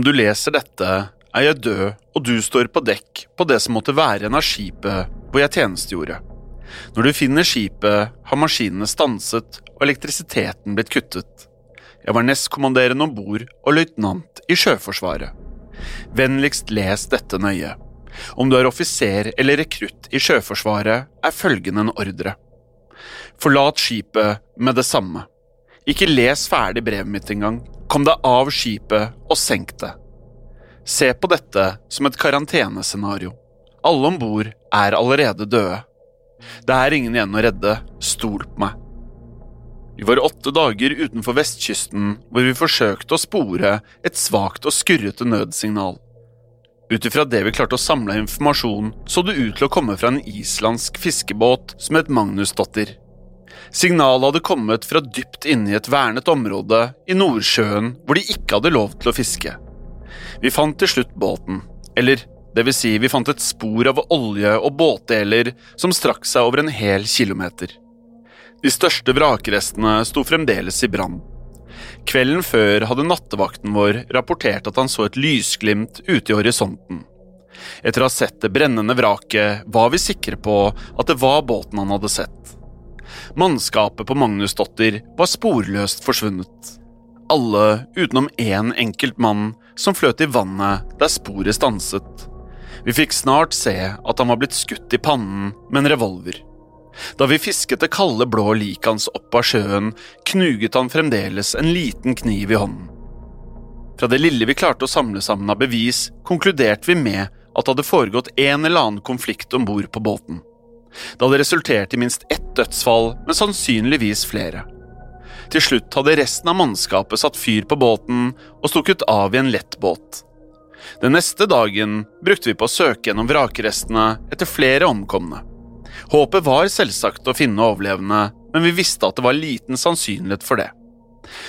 Om du leser dette, er jeg død, og du står på dekk på det som måtte være en av skipet hvor jeg tjenestegjorde. Når du finner skipet, har maskinene stanset og elektrisiteten blitt kuttet. Jeg var nestkommanderende om bord og løytnant i Sjøforsvaret. Vennligst les dette nøye. Om du er offiser eller rekrutt i Sjøforsvaret, er følgende en ordre. Forlat skipet med det samme. Ikke les ferdig brevet mitt engang. Kom deg av skipet og senk det. Se på dette som et karantenescenario. Alle om bord er allerede døde. Det er ingen igjen å redde, stol på meg. Vi var åtte dager utenfor vestkysten hvor vi forsøkte å spore et svakt og skurrete nødsignal. Ut ifra det vi klarte å samle informasjon, så det ut til å komme fra en islandsk fiskebåt som het Magnusdotter. Signalet hadde kommet fra dypt inne i et vernet område i Nordsjøen hvor de ikke hadde lov til å fiske. Vi fant til slutt båten, eller det vil si vi fant et spor av olje og båtdeler som strakk seg over en hel kilometer. De største vrakrestene sto fremdeles i brann. Kvelden før hadde nattevakten vår rapportert at han så et lysglimt ute i horisonten. Etter å ha sett det brennende vraket var vi sikre på at det var båten han hadde sett. Mannskapet på Magnusdotter var sporløst forsvunnet. Alle utenom én enkelt mann som fløt i vannet der sporet stanset. Vi fikk snart se at han var blitt skutt i pannen med en revolver. Da vi fisket det kalde, blå liket hans opp av sjøen, knuget han fremdeles en liten kniv i hånden. Fra det lille vi klarte å samle sammen av bevis, konkluderte vi med at det hadde foregått en eller annen konflikt om bord på båten. Det hadde resultert i minst ett dødsfall, men sannsynligvis flere. Til slutt hadde resten av mannskapet satt fyr på båten og stukket av i en lettbåt. Den neste dagen brukte vi på å søke gjennom vrakrestene etter flere omkomne. Håpet var selvsagt å finne overlevende, men vi visste at det var liten sannsynlighet for det.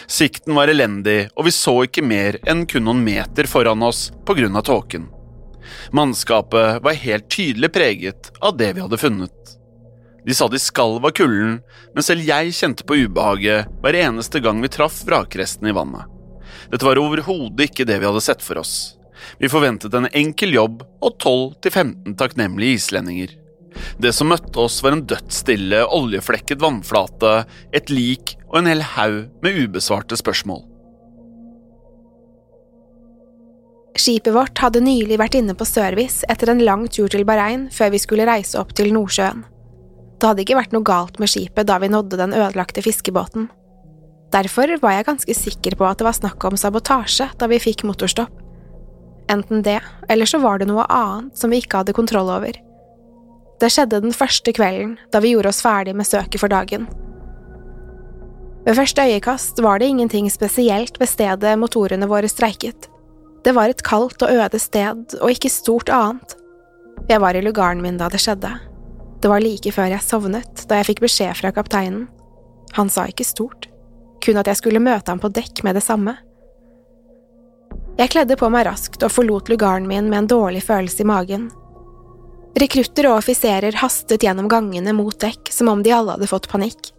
Sikten var elendig, og vi så ikke mer enn kun noen meter foran oss av tåken. Mannskapet var helt tydelig preget av det vi hadde funnet. De sa de skalv av kulden, men selv jeg kjente på ubehaget hver eneste gang vi traff vrakrestene i vannet. Dette var overhodet ikke det vi hadde sett for oss. Vi forventet en enkel jobb og 12–15 takknemlige islendinger. Det som møtte oss, var en dødsstille, oljeflekket vannflate, et lik og en hel haug med ubesvarte spørsmål. Skipet vårt hadde nylig vært inne på service etter en lang tur til Bahrain før vi skulle reise opp til Nordsjøen. Det hadde ikke vært noe galt med skipet da vi nådde den ødelagte fiskebåten. Derfor var jeg ganske sikker på at det var snakk om sabotasje da vi fikk motorstopp. Enten det, eller så var det noe annet som vi ikke hadde kontroll over. Det skjedde den første kvelden, da vi gjorde oss ferdig med søket for dagen. Ved første øyekast var det ingenting spesielt ved stedet motorene våre streiket. Det var et kaldt og øde sted, og ikke stort annet. Jeg var i lugaren min da det skjedde. Det var like før jeg sovnet, da jeg fikk beskjed fra kapteinen. Han sa ikke stort, kun at jeg skulle møte ham på dekk med det samme. Jeg kledde på meg raskt og forlot lugaren min med en dårlig følelse i magen. Rekrutter og offiserer hastet gjennom gangene mot dekk som om de alle hadde fått panikk.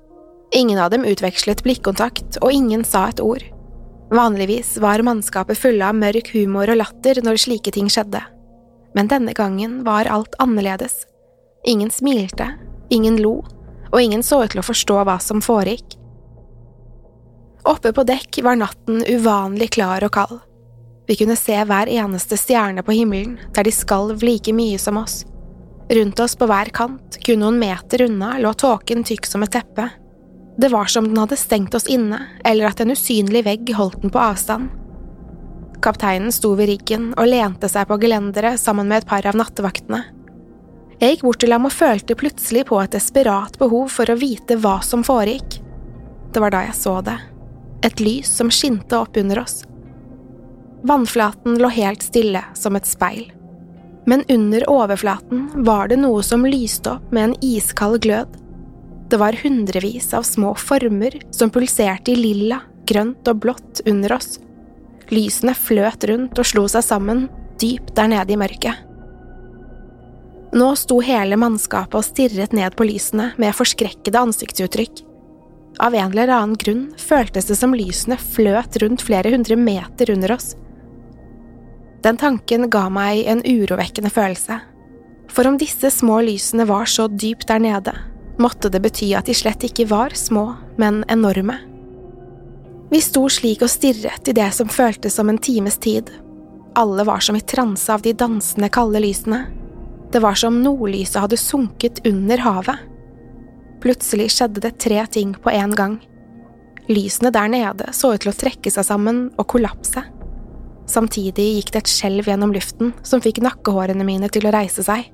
Ingen av dem utvekslet blikkontakt, og ingen sa et ord. Vanligvis var mannskapet fulle av mørk humor og latter når slike ting skjedde, men denne gangen var alt annerledes. Ingen smilte, ingen lo, og ingen så ut til å forstå hva som foregikk. Oppe på dekk var natten uvanlig klar og kald. Vi kunne se hver eneste stjerne på himmelen, der de skalv like mye som oss. Rundt oss på hver kant, kun noen meter unna, lå tåken tykk som et teppe. Det var som den hadde stengt oss inne, eller at en usynlig vegg holdt den på avstand. Kapteinen sto ved riggen og lente seg på gelenderet sammen med et par av nattevaktene. Jeg gikk bort til ham og følte plutselig på et desperat behov for å vite hva som foregikk. Det var da jeg så det, et lys som skinte opp under oss. Vannflaten lå helt stille som et speil, men under overflaten var det noe som lyste opp med en iskald glød. Det var hundrevis av små former som pulserte i lilla, grønt og blått under oss. Lysene fløt rundt og slo seg sammen, dypt der nede i mørket. Nå sto hele mannskapet og stirret ned på lysene med forskrekkede ansiktsuttrykk. Av en eller annen grunn føltes det som lysene fløt rundt flere hundre meter under oss. Den tanken ga meg en urovekkende følelse. For om disse små lysene var så dypt der nede, måtte det bety at de slett ikke var små, men enorme. Vi sto slik og stirret i det som føltes som en times tid. Alle var som i transe av de dansende, kalde lysene. Det var som nordlyset hadde sunket under havet. Plutselig skjedde det tre ting på en gang. Lysene der nede så ut til å trekke seg sammen og kollapse. Samtidig gikk det et skjelv gjennom luften som fikk nakkehårene mine til å reise seg.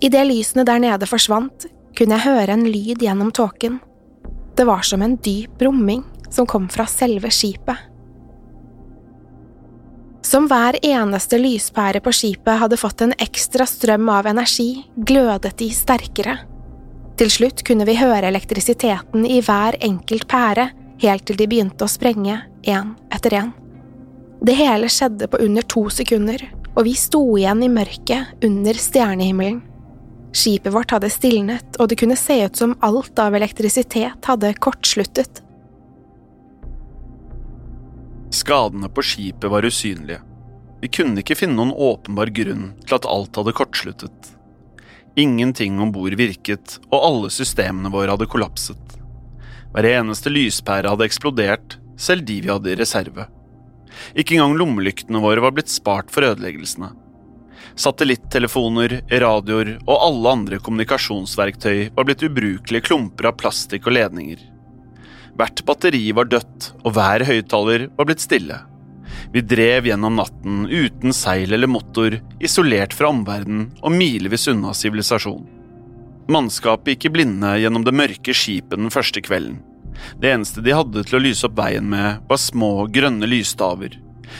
Idet lysene der nede forsvant, kunne jeg høre en lyd gjennom tåken. Det var som en dyp brumming som kom fra selve skipet. Som hver eneste lyspære på skipet hadde fått en ekstra strøm av energi, glødet de sterkere. Til slutt kunne vi høre elektrisiteten i hver enkelt pære, helt til de begynte å sprenge, én etter én. Det hele skjedde på under to sekunder, og vi sto igjen i mørket under stjernehimmelen. Skipet vårt hadde stilnet, og det kunne se ut som alt av elektrisitet hadde kortsluttet. Skadene på skipet var usynlige. Vi kunne ikke finne noen åpenbar grunn til at alt hadde kortsluttet. Ingenting om bord virket, og alle systemene våre hadde kollapset. Hver eneste lyspære hadde eksplodert, selv de vi hadde i reserve. Ikke engang lommelyktene våre var blitt spart for ødeleggelsene. Satellittelefoner, radioer og alle andre kommunikasjonsverktøy var blitt ubrukelige klumper av plastikk og ledninger. Hvert batteri var dødt, og hver høyttaler var blitt stille. Vi drev gjennom natten uten seil eller motor, isolert fra omverdenen og milevis unna sivilisasjon. Mannskapet gikk i blinde gjennom det mørke skipet den første kvelden. Det eneste de hadde til å lyse opp veien med, var små, grønne lysstaver.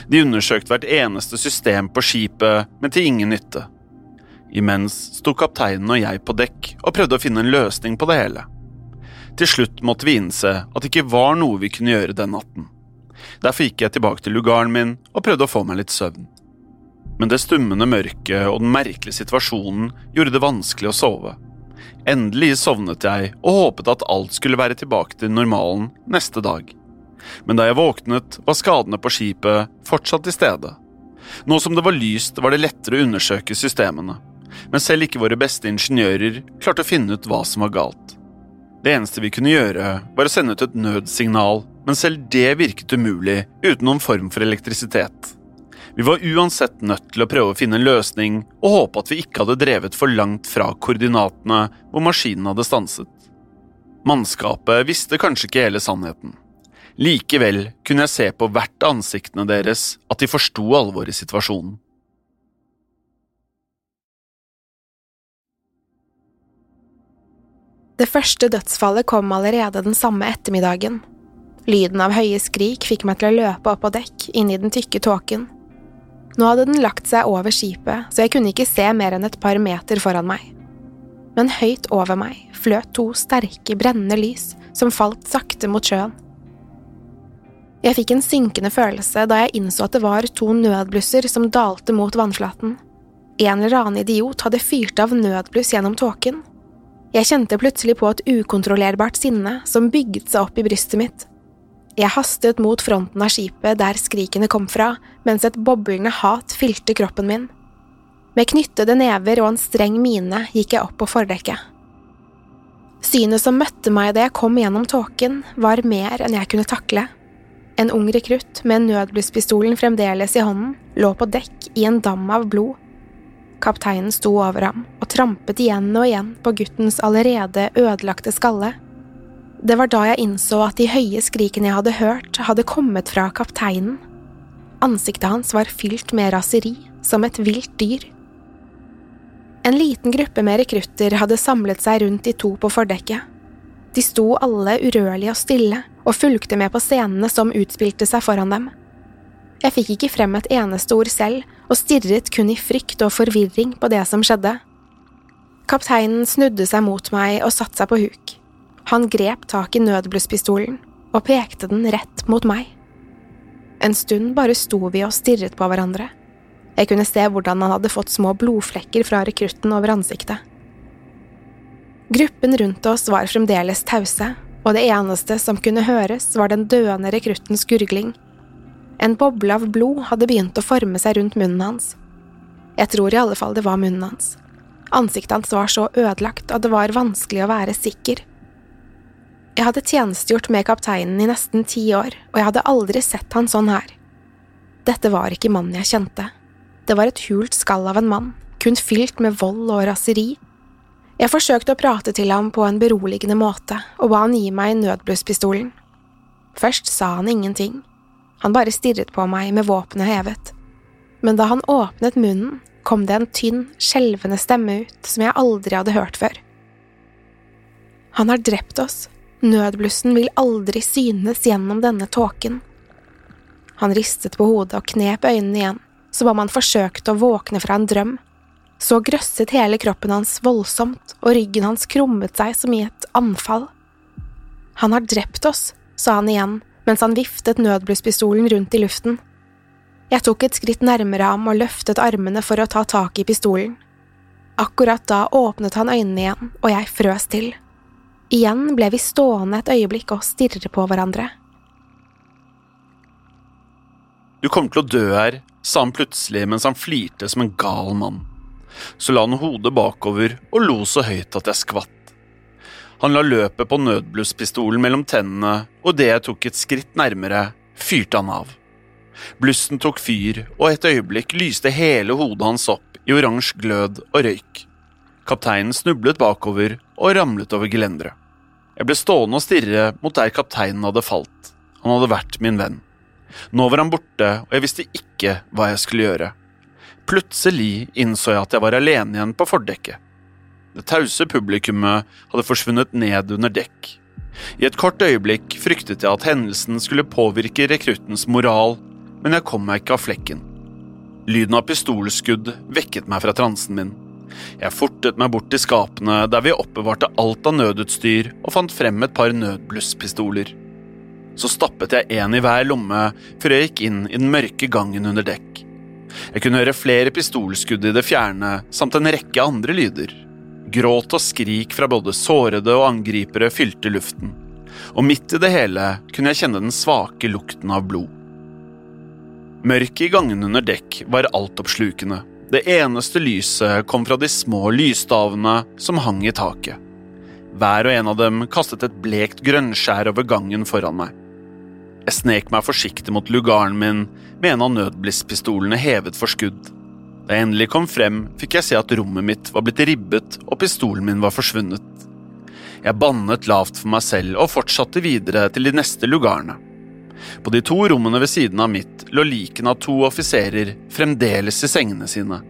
De undersøkte hvert eneste system på skipet, men til ingen nytte. Imens sto kapteinen og jeg på dekk og prøvde å finne en løsning på det hele. Til slutt måtte vi innse at det ikke var noe vi kunne gjøre den natten. Derfor gikk jeg tilbake til lugaren min og prøvde å få meg litt søvn. Men det stummende mørket og den merkelige situasjonen gjorde det vanskelig å sove. Endelig sovnet jeg og håpet at alt skulle være tilbake til normalen neste dag men da jeg våknet, var skadene på skipet fortsatt til stede. Nå som det var lyst, var det lettere å undersøke systemene, men selv ikke våre beste ingeniører klarte å finne ut hva som var galt. Det eneste vi kunne gjøre, var å sende ut et nødsignal, men selv det virket umulig uten noen form for elektrisitet. Vi var uansett nødt til å prøve å finne en løsning og håpe at vi ikke hadde drevet for langt fra koordinatene hvor maskinen hadde stanset. Mannskapet visste kanskje ikke hele sannheten. Likevel kunne jeg se på hvert av ansiktene deres at de forsto alvoret i situasjonen. Det første dødsfallet kom allerede den samme ettermiddagen. Lyden av høye skrik fikk meg til å løpe opp på dekk, inn i den tykke tåken. Nå hadde den lagt seg over skipet, så jeg kunne ikke se mer enn et par meter foran meg. Men høyt over meg fløt to sterke, brennende lys som falt sakte mot sjøen. Jeg fikk en synkende følelse da jeg innså at det var to nødblusser som dalte mot vannflaten. En eller annen idiot hadde fyrt av nødbluss gjennom tåken. Jeg kjente plutselig på et ukontrollerbart sinne som bygget seg opp i brystet mitt. Jeg hastet mot fronten av skipet der skrikene kom fra, mens et boblende hat fylte kroppen min. Med knyttede never og en streng mine gikk jeg opp på fordekket. Synet som møtte meg da jeg kom gjennom tåken, var mer enn jeg kunne takle. En ung rekrutt med nødblusspistolen fremdeles i hånden lå på dekk i en dam av blod. Kapteinen sto over ham og trampet igjen og igjen på guttens allerede ødelagte skalle. Det var da jeg innså at de høye skrikene jeg hadde hørt, hadde kommet fra kapteinen. Ansiktet hans var fylt med raseri, som et vilt dyr. En liten gruppe med rekrutter hadde samlet seg rundt de to på fordekket. De sto alle urørlige og stille og fulgte med på scenene som utspilte seg foran dem. Jeg fikk ikke frem et eneste ord selv og stirret kun i frykt og forvirring på det som skjedde. Kapteinen snudde seg mot meg og satte seg på huk. Han grep tak i nødblusspistolen og pekte den rett mot meg. En stund bare sto vi og stirret på hverandre. Jeg kunne se hvordan han hadde fått små blodflekker fra rekrutten over ansiktet. Gruppen rundt oss var fremdeles tause, og det eneste som kunne høres, var den døende rekruttens gurgling. En boble av blod hadde begynt å forme seg rundt munnen hans. Jeg tror i alle fall det var munnen hans. Ansiktet hans var så ødelagt at det var vanskelig å være sikker. Jeg hadde tjenestegjort med kapteinen i nesten ti år, og jeg hadde aldri sett han sånn her. Dette var ikke mannen jeg kjente. Det var et hult skall av en mann, kun fylt med vold og raseri, jeg forsøkte å prate til ham på en beroligende måte og ba han gi meg nødblusspistolen. Først sa han ingenting, han bare stirret på meg med våpenet hevet. Men da han åpnet munnen, kom det en tynn, skjelvende stemme ut som jeg aldri hadde hørt før. Han har drept oss, nødblussen vil aldri synes gjennom denne tåken. Han ristet på hodet og knep øynene igjen, som om han forsøkte å våkne fra en drøm. Så grøsset hele kroppen hans voldsomt, og ryggen hans krummet seg som i et anfall. Han har drept oss, sa han igjen mens han viftet nødblusspistolen rundt i luften. Jeg tok et skritt nærmere ham og løftet armene for å ta tak i pistolen. Akkurat da åpnet han øynene igjen, og jeg frøs til. Igjen ble vi stående et øyeblikk og stirre på hverandre. Du kommer til å dø her, sa han plutselig mens han flirte som en gal mann. Så la han hodet bakover og lo så høyt at jeg skvatt. Han la løpet på nødblusspistolen mellom tennene, og det jeg tok et skritt nærmere, fyrte han av. Blussen tok fyr, og et øyeblikk lyste hele hodet hans opp i oransje glød og røyk. Kapteinen snublet bakover og ramlet over gelenderet. Jeg ble stående og stirre mot der kapteinen hadde falt. Han hadde vært min venn. Nå var han borte, og jeg visste ikke hva jeg skulle gjøre. Plutselig innså jeg at jeg var alene igjen på fordekket. Det tause publikummet hadde forsvunnet ned under dekk. I et kort øyeblikk fryktet jeg at hendelsen skulle påvirke rekruttens moral, men jeg kom meg ikke av flekken. Lyden av pistolskudd vekket meg fra transen min. Jeg fortet meg bort til skapene der vi oppbevarte alt av nødutstyr og fant frem et par nødblusspistoler. Så stappet jeg en i hver lomme før jeg gikk inn i den mørke gangen under dekk. Jeg kunne høre flere pistolskudd i det fjerne, samt en rekke andre lyder. Gråt og skrik fra både sårede og angripere fylte luften, og midt i det hele kunne jeg kjenne den svake lukten av blod. Mørket i gangene under dekk var altoppslukende. Det eneste lyset kom fra de små lysstavene som hang i taket. Hver og en av dem kastet et blekt grønnskjær over gangen foran meg. Jeg snek meg forsiktig mot lugaren min med en av nødblisspistolene hevet for skudd. Da jeg endelig kom frem, fikk jeg se at rommet mitt var blitt ribbet og pistolen min var forsvunnet. Jeg bannet lavt for meg selv og fortsatte videre til de neste lugarene. På de to rommene ved siden av mitt lå likene av to offiserer fremdeles i sengene sine.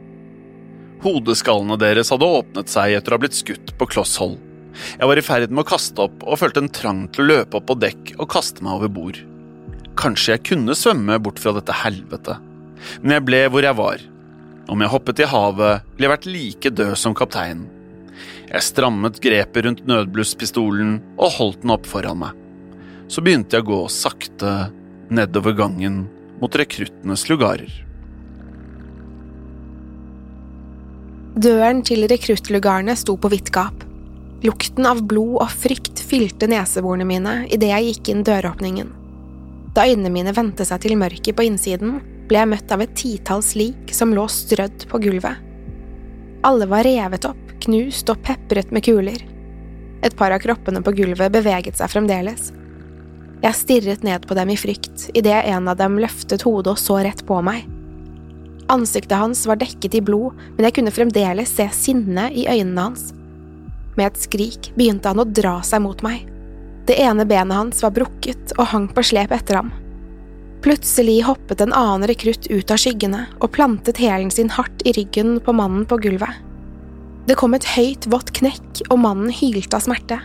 Hodeskallene deres hadde åpnet seg etter å ha blitt skutt på kloss hold. Jeg var i ferd med å kaste opp og følte en trang til å løpe opp på dekk og kaste meg over bord. Kanskje jeg kunne svømme bort fra dette helvete, men jeg ble hvor jeg var. Om jeg hoppet i havet, ville jeg vært like død som kapteinen. Jeg strammet grepet rundt nødblusspistolen og holdt den opp foran meg. Så begynte jeg å gå sakte nedover gangen mot rekruttenes lugarer. Døren til rekruttlugarene sto på vidt gap. Lukten av blod og frykt fylte neseborene mine idet jeg gikk inn døråpningen. Da øynene mine vendte seg til mørket på innsiden, ble jeg møtt av et titalls lik som lå strødd på gulvet. Alle var revet opp, knust og pepret med kuler. Et par av kroppene på gulvet beveget seg fremdeles. Jeg stirret ned på dem i frykt idet en av dem løftet hodet og så rett på meg. Ansiktet hans var dekket i blod, men jeg kunne fremdeles se sinne i øynene hans. Med et skrik begynte han å dra seg mot meg. Det ene benet hans var brukket og hang på slep etter ham. Plutselig hoppet en annen rekrutt ut av skyggene og plantet hælen sin hardt i ryggen på mannen på gulvet. Det kom et høyt, vått knekk, og mannen hylte av smerte.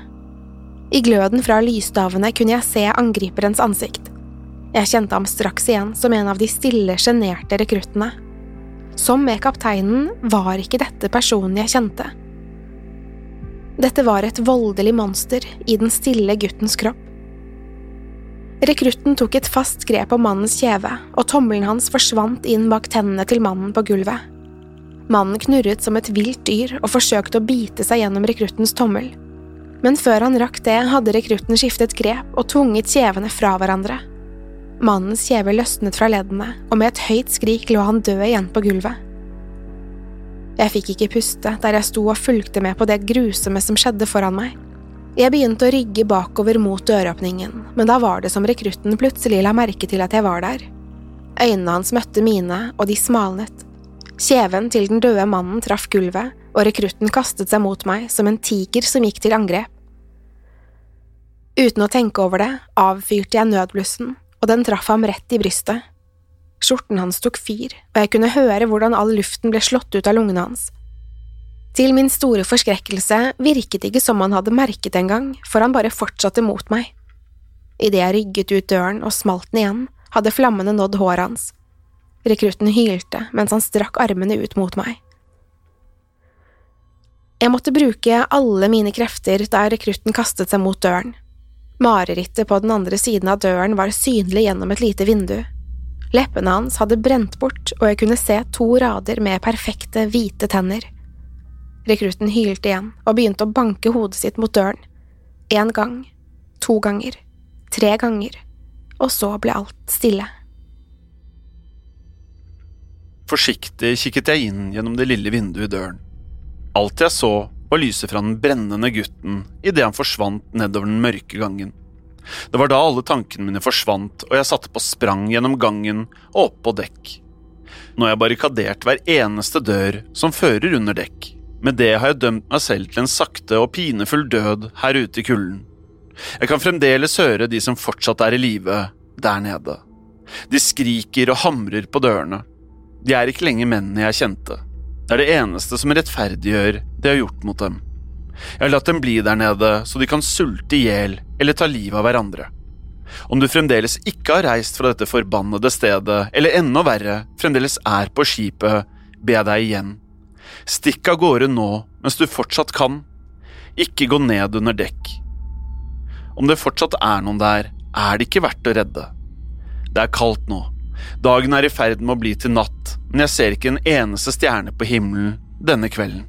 I gløden fra lysstavene kunne jeg se angriperens ansikt. Jeg kjente ham straks igjen som en av de stille, sjenerte rekruttene. Som med kapteinen var ikke dette personen jeg kjente. Dette var et voldelig monster i den stille guttens kropp. Rekrutten tok et fast grep om mannens kjeve, og tommelen hans forsvant inn bak tennene til mannen på gulvet. Mannen knurret som et vilt dyr og forsøkte å bite seg gjennom rekruttens tommel. Men før han rakk det, hadde rekrutten skiftet grep og tvunget kjevene fra hverandre. Mannens kjeve løsnet fra leddene, og med et høyt skrik lå han død igjen på gulvet. Jeg fikk ikke puste der jeg sto og fulgte med på det grusomme som skjedde foran meg. Jeg begynte å rygge bakover mot døråpningen, men da var det som rekrutten plutselig la merke til at jeg var der. Øynene hans møtte mine, og de smalnet. Kjeven til den døde mannen traff gulvet, og rekrutten kastet seg mot meg som en tiger som gikk til angrep. Uten å tenke over det, avfyrte jeg nødblussen, og den traff ham rett i brystet. Skjorten hans tok fyr, og jeg kunne høre hvordan all luften ble slått ut av lungene hans. Til min store forskrekkelse virket det ikke som han hadde merket engang, for han bare fortsatte mot meg. Idet jeg rygget ut døren og smalt den igjen, hadde flammene nådd håret hans. Rekrutten hylte mens han strakk armene ut mot meg. Jeg måtte bruke alle mine krefter da rekrutten kastet seg mot døren. Marerittet på den andre siden av døren var synlig gjennom et lite vindu. Leppene hans hadde brent bort, og jeg kunne se to rader med perfekte, hvite tenner. Rekrutten hylte igjen og begynte å banke hodet sitt mot døren. En gang, to ganger, tre ganger, og så ble alt stille. Forsiktig kikket jeg inn gjennom det lille vinduet i døren. Alt jeg så, var lyset fra den brennende gutten idet han forsvant nedover den mørke gangen. Det var da alle tankene mine forsvant, og jeg satte på sprang gjennom gangen og opp på dekk. Nå har jeg barrikadert hver eneste dør som fører under dekk. Med det har jeg dømt meg selv til en sakte og pinefull død her ute i kulden. Jeg kan fremdeles høre de som fortsatt er i live, der nede. De skriker og hamrer på dørene. De er ikke lenger mennene jeg kjente. Det er det eneste som rettferdiggjør det jeg har gjort mot dem. Jeg har latt dem bli der nede så de kan sulte i hjel eller ta livet av hverandre. Om du fremdeles ikke har reist fra dette forbannede stedet, eller enda verre, fremdeles er på skipet, ber jeg deg igjen. Stikk av gårde nå mens du fortsatt kan. Ikke gå ned under dekk. Om det fortsatt er noen der, er det ikke verdt å redde. Det er kaldt nå. Dagen er i ferd med å bli til natt, men jeg ser ikke en eneste stjerne på himmelen denne kvelden.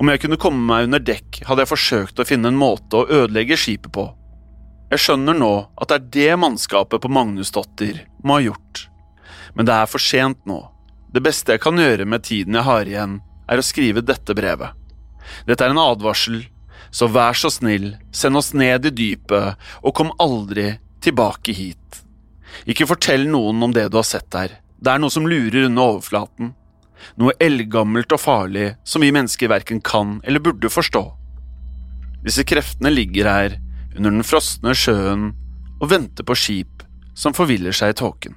Om jeg kunne komme meg under dekk, hadde jeg forsøkt å finne en måte å ødelegge skipet på. Jeg skjønner nå at det er det mannskapet på Magnusdotter må ha gjort. Men det er for sent nå. Det beste jeg kan gjøre med tiden jeg har igjen, er å skrive dette brevet. Dette er en advarsel, så vær så snill, send oss ned i dypet, og kom aldri tilbake hit. Ikke fortell noen om det du har sett der. Det er noe som lurer under overflaten. Noe eldgammelt og farlig som vi mennesker verken kan eller burde forstå. Disse kreftene ligger her, under den frosne sjøen, og venter på skip som forviller seg i tåken.